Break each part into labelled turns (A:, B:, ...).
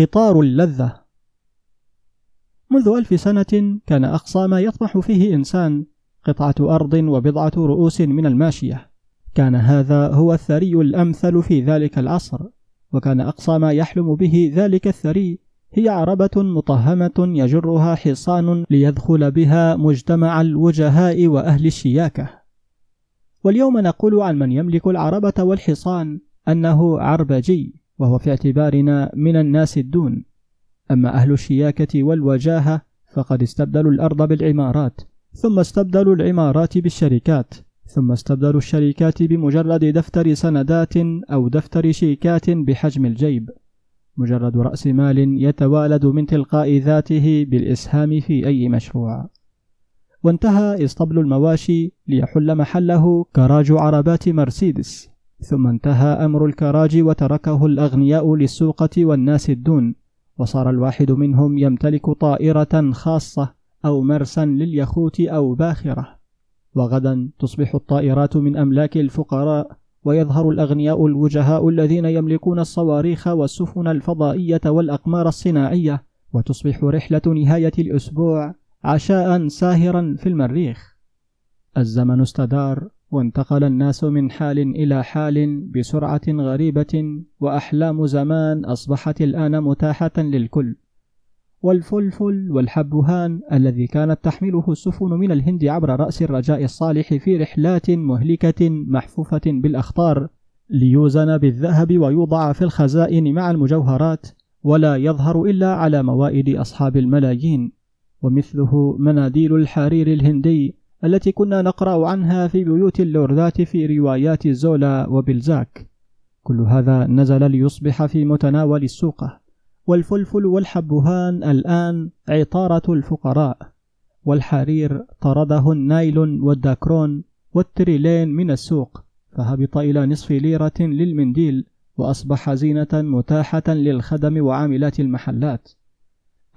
A: قطار اللذة. منذ ألف سنة كان أقصى ما يطمح فيه إنسان قطعة أرض وبضعة رؤوس من الماشية. كان هذا هو الثري الأمثل في ذلك العصر وكان أقصى ما يحلم به ذلك الثري هي عربة مطهمة يجرها حصان ليدخل بها مجتمع الوجهاء وأهل الشياكة. واليوم نقول عن من يملك العربة والحصان أنه عربجي. وهو في اعتبارنا من الناس الدون. أما أهل الشياكة والوجاهة فقد استبدلوا الأرض بالعمارات ثم استبدلوا العمارات بالشركات ثم استبدلوا الشركات بمجرد دفتر سندات أو دفتر شيكات بحجم الجيب مجرد رأس مال يتوالد من تلقاء ذاته بالإسهام في أي مشروع. وانتهى إسطبل المواشي ليحل محله كراج عربات مرسيدس. ثم انتهى أمر الكراج وتركه الأغنياء للسوقة والناس الدون وصار الواحد منهم يمتلك طائرة خاصة أو مرسا لليخوت أو باخرة. وغدا تصبح الطائرات من أملاك الفقراء ويظهر الأغنياء الوجهاء الذين يملكون الصواريخ والسفن الفضائية والأقمار الصناعية وتصبح رحلة نهاية الأسبوع عشاء ساهرا في المريخ. الزمن استدار. وانتقل الناس من حال إلى حال بسرعة غريبة وأحلام زمان أصبحت الآن متاحة للكل. والفلفل والحبهان الذي كانت تحمله السفن من الهند عبر رأس الرجاء الصالح في رحلات مهلكة محفوفة بالأخطار ليوزن بالذهب ويوضع في الخزائن مع المجوهرات ولا يظهر إلا على موائد أصحاب الملايين. ومثله مناديل الحرير الهندي التي كنا نقرأ عنها في بيوت اللوردات في روايات زولا وبلزاك. كل هذا نزل ليصبح في متناول السوقة والفلفل والحبهان الآن عطارة الفقراء. والحرير طرده النايلون والداكرون والتريلين من السوق. فهبط إلى نصف ليرة للمنديل وأصبح زينة متاحة للخدم وعاملات المحلات.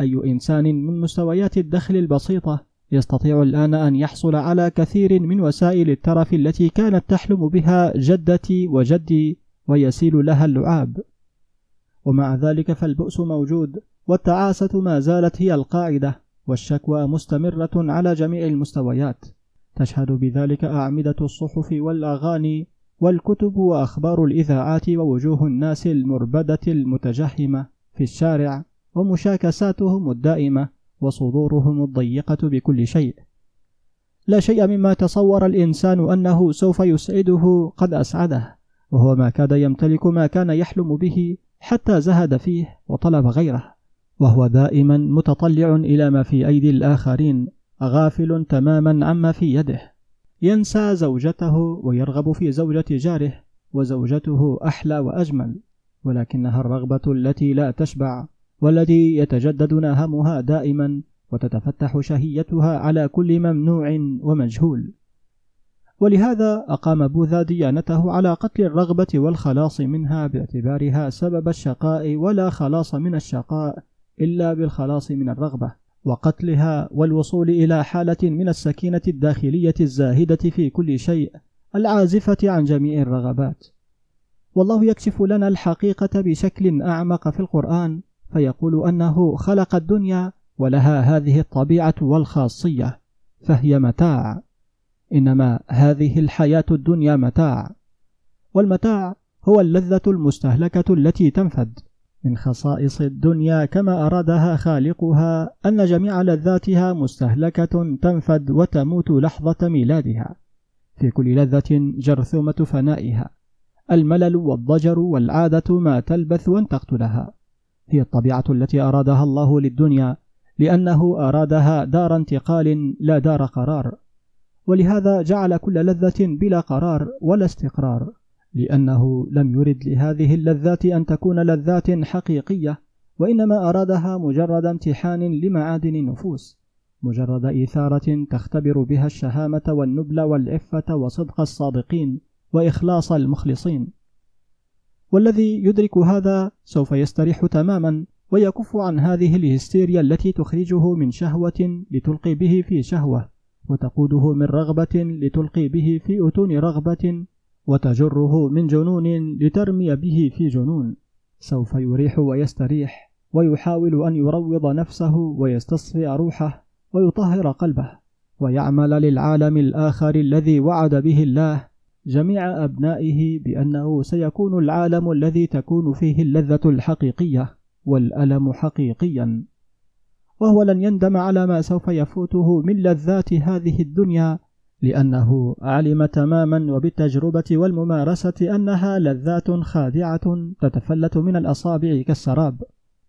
A: أي إنسان من مستويات الدخل البسيطة يستطيع الآن أن يحصل على كثير من وسائل الترف التي كانت تحلم بها جدتي وجدي ويسيل لها اللعاب. ومع ذلك فالبؤس موجود والتعاسة ما زالت هي القاعدة والشكوى مستمرة على جميع المستويات. تشهد بذلك أعمدة الصحف والأغاني والكتب وأخبار الإذاعات ووجوه الناس المربدة المتجهمة في الشارع ومشاكساتهم الدائمة. وصدورهم الضيقة بكل شيء. لا شيء مما تصور الإنسان أنه سوف يسعده قد أسعده وهو ما كاد يمتلك ما كان يحلم به حتى زهد فيه وطلب غيره وهو دائما متطلع إلى ما في أيدي الآخرين غافل تماما عما في يده. ينسى زوجته ويرغب في زوجة جاره وزوجته أحلى وأجمل ولكنها الرغبة التي لا تشبع. والتي يتجدد نهمها دائما وتتفتح شهيتها على كل ممنوع ومجهول. ولهذا أقام بوذا ديانته على قتل الرغبة والخلاص منها باعتبارها سبب الشقاء ولا خلاص من الشقاء إلا بالخلاص من الرغبة وقتلها والوصول إلى حالة من السكينة الداخلية الزاهدة في كل شيء العازفة عن جميع الرغبات. والله يكشف لنا الحقيقة بشكل أعمق في القرآن فيقول أنه خلق الدنيا ولها هذه الطبيعة والخاصية فهي متاع. إنما هذه الحياة الدنيا متاع. والمتاع هو اللذة المستهلكة التي تنفد. من خصائص الدنيا كما أرادها خالقها أن جميع لذاتها مستهلكة تنفد وتموت لحظة ميلادها. في كل لذة جرثومة فنائها. الملل والضجر والعادة ما تلبث وان تقتلها. هي الطبيعة التي أرادها الله للدنيا لأنه أرادها دار انتقال لا دار قرار. ولهذا جعل كل لذة بلا قرار ولا استقرار لأنه لم يرد لهذه اللذات أن تكون لذات حقيقية وإنما أرادها مجرد امتحان لمعادن النفوس مجرد إثارة تختبر بها الشهامة والنبل والعفة وصدق الصادقين وإخلاص المخلصين. والذي يدرك هذا سوف يستريح تماما ويكف عن هذه الهستيريا التي تخرجه من شهوة لتلقي به في شهوة وتقوده من رغبة لتلقي به في أتون رغبة وتجره من جنون لترمي به في جنون. سوف يريح ويستريح ويحاول أن يروض نفسه ويستصفي روحه ويطهر قلبه ويعمل للعالم الآخر الذي وعد به الله جميع أبنائه بأنه سيكون العالم الذي تكون فيه اللذة الحقيقية والألم حقيقيا. وهو لن يندم على ما سوف يفوته من لذات هذه الدنيا لأنه علم تماما وبالتجربة والممارسة أنها لذات خادعة تتفلت من الأصابع كالسراب.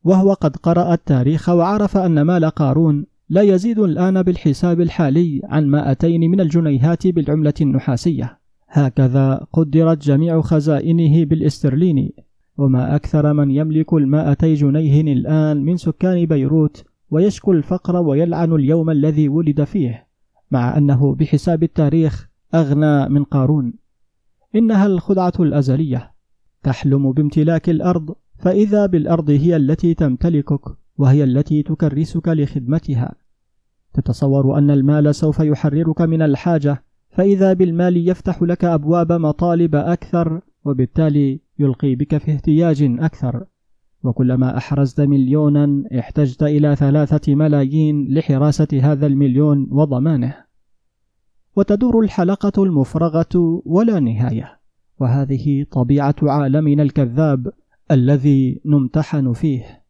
A: وهو قد قرأ التاريخ وعرف أن مال قارون لا يزيد الآن بالحساب الحالي عن مائتين من الجنيهات بالعملة النحاسية. هكذا قدرت جميع خزائنه بالاسترليني وما أكثر من يملك المائتي جنيه الآن من سكان بيروت ويشكو الفقر ويلعن اليوم الذي ولد فيه مع أنه بحساب التاريخ أغنى من قارون. إنها الخدعة الأزلية. تحلم بامتلاك الأرض فإذا بالأرض هي التي تمتلكك وهي التي تكرسك لخدمتها. تتصور أن المال سوف يحررك من الحاجة فإذا بالمال يفتح لك أبواب مطالب أكثر وبالتالي يلقي بك في احتياج أكثر. وكلما أحرزت مليونا احتجت إلى ثلاثة ملايين لحراسة هذا المليون وضمانه. وتدور الحلقة المفرغة ولا نهاية. وهذه طبيعة عالمنا الكذاب الذي نمتحن فيه.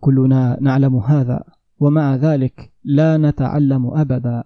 A: كلنا نعلم هذا ومع ذلك لا نتعلم أبدا.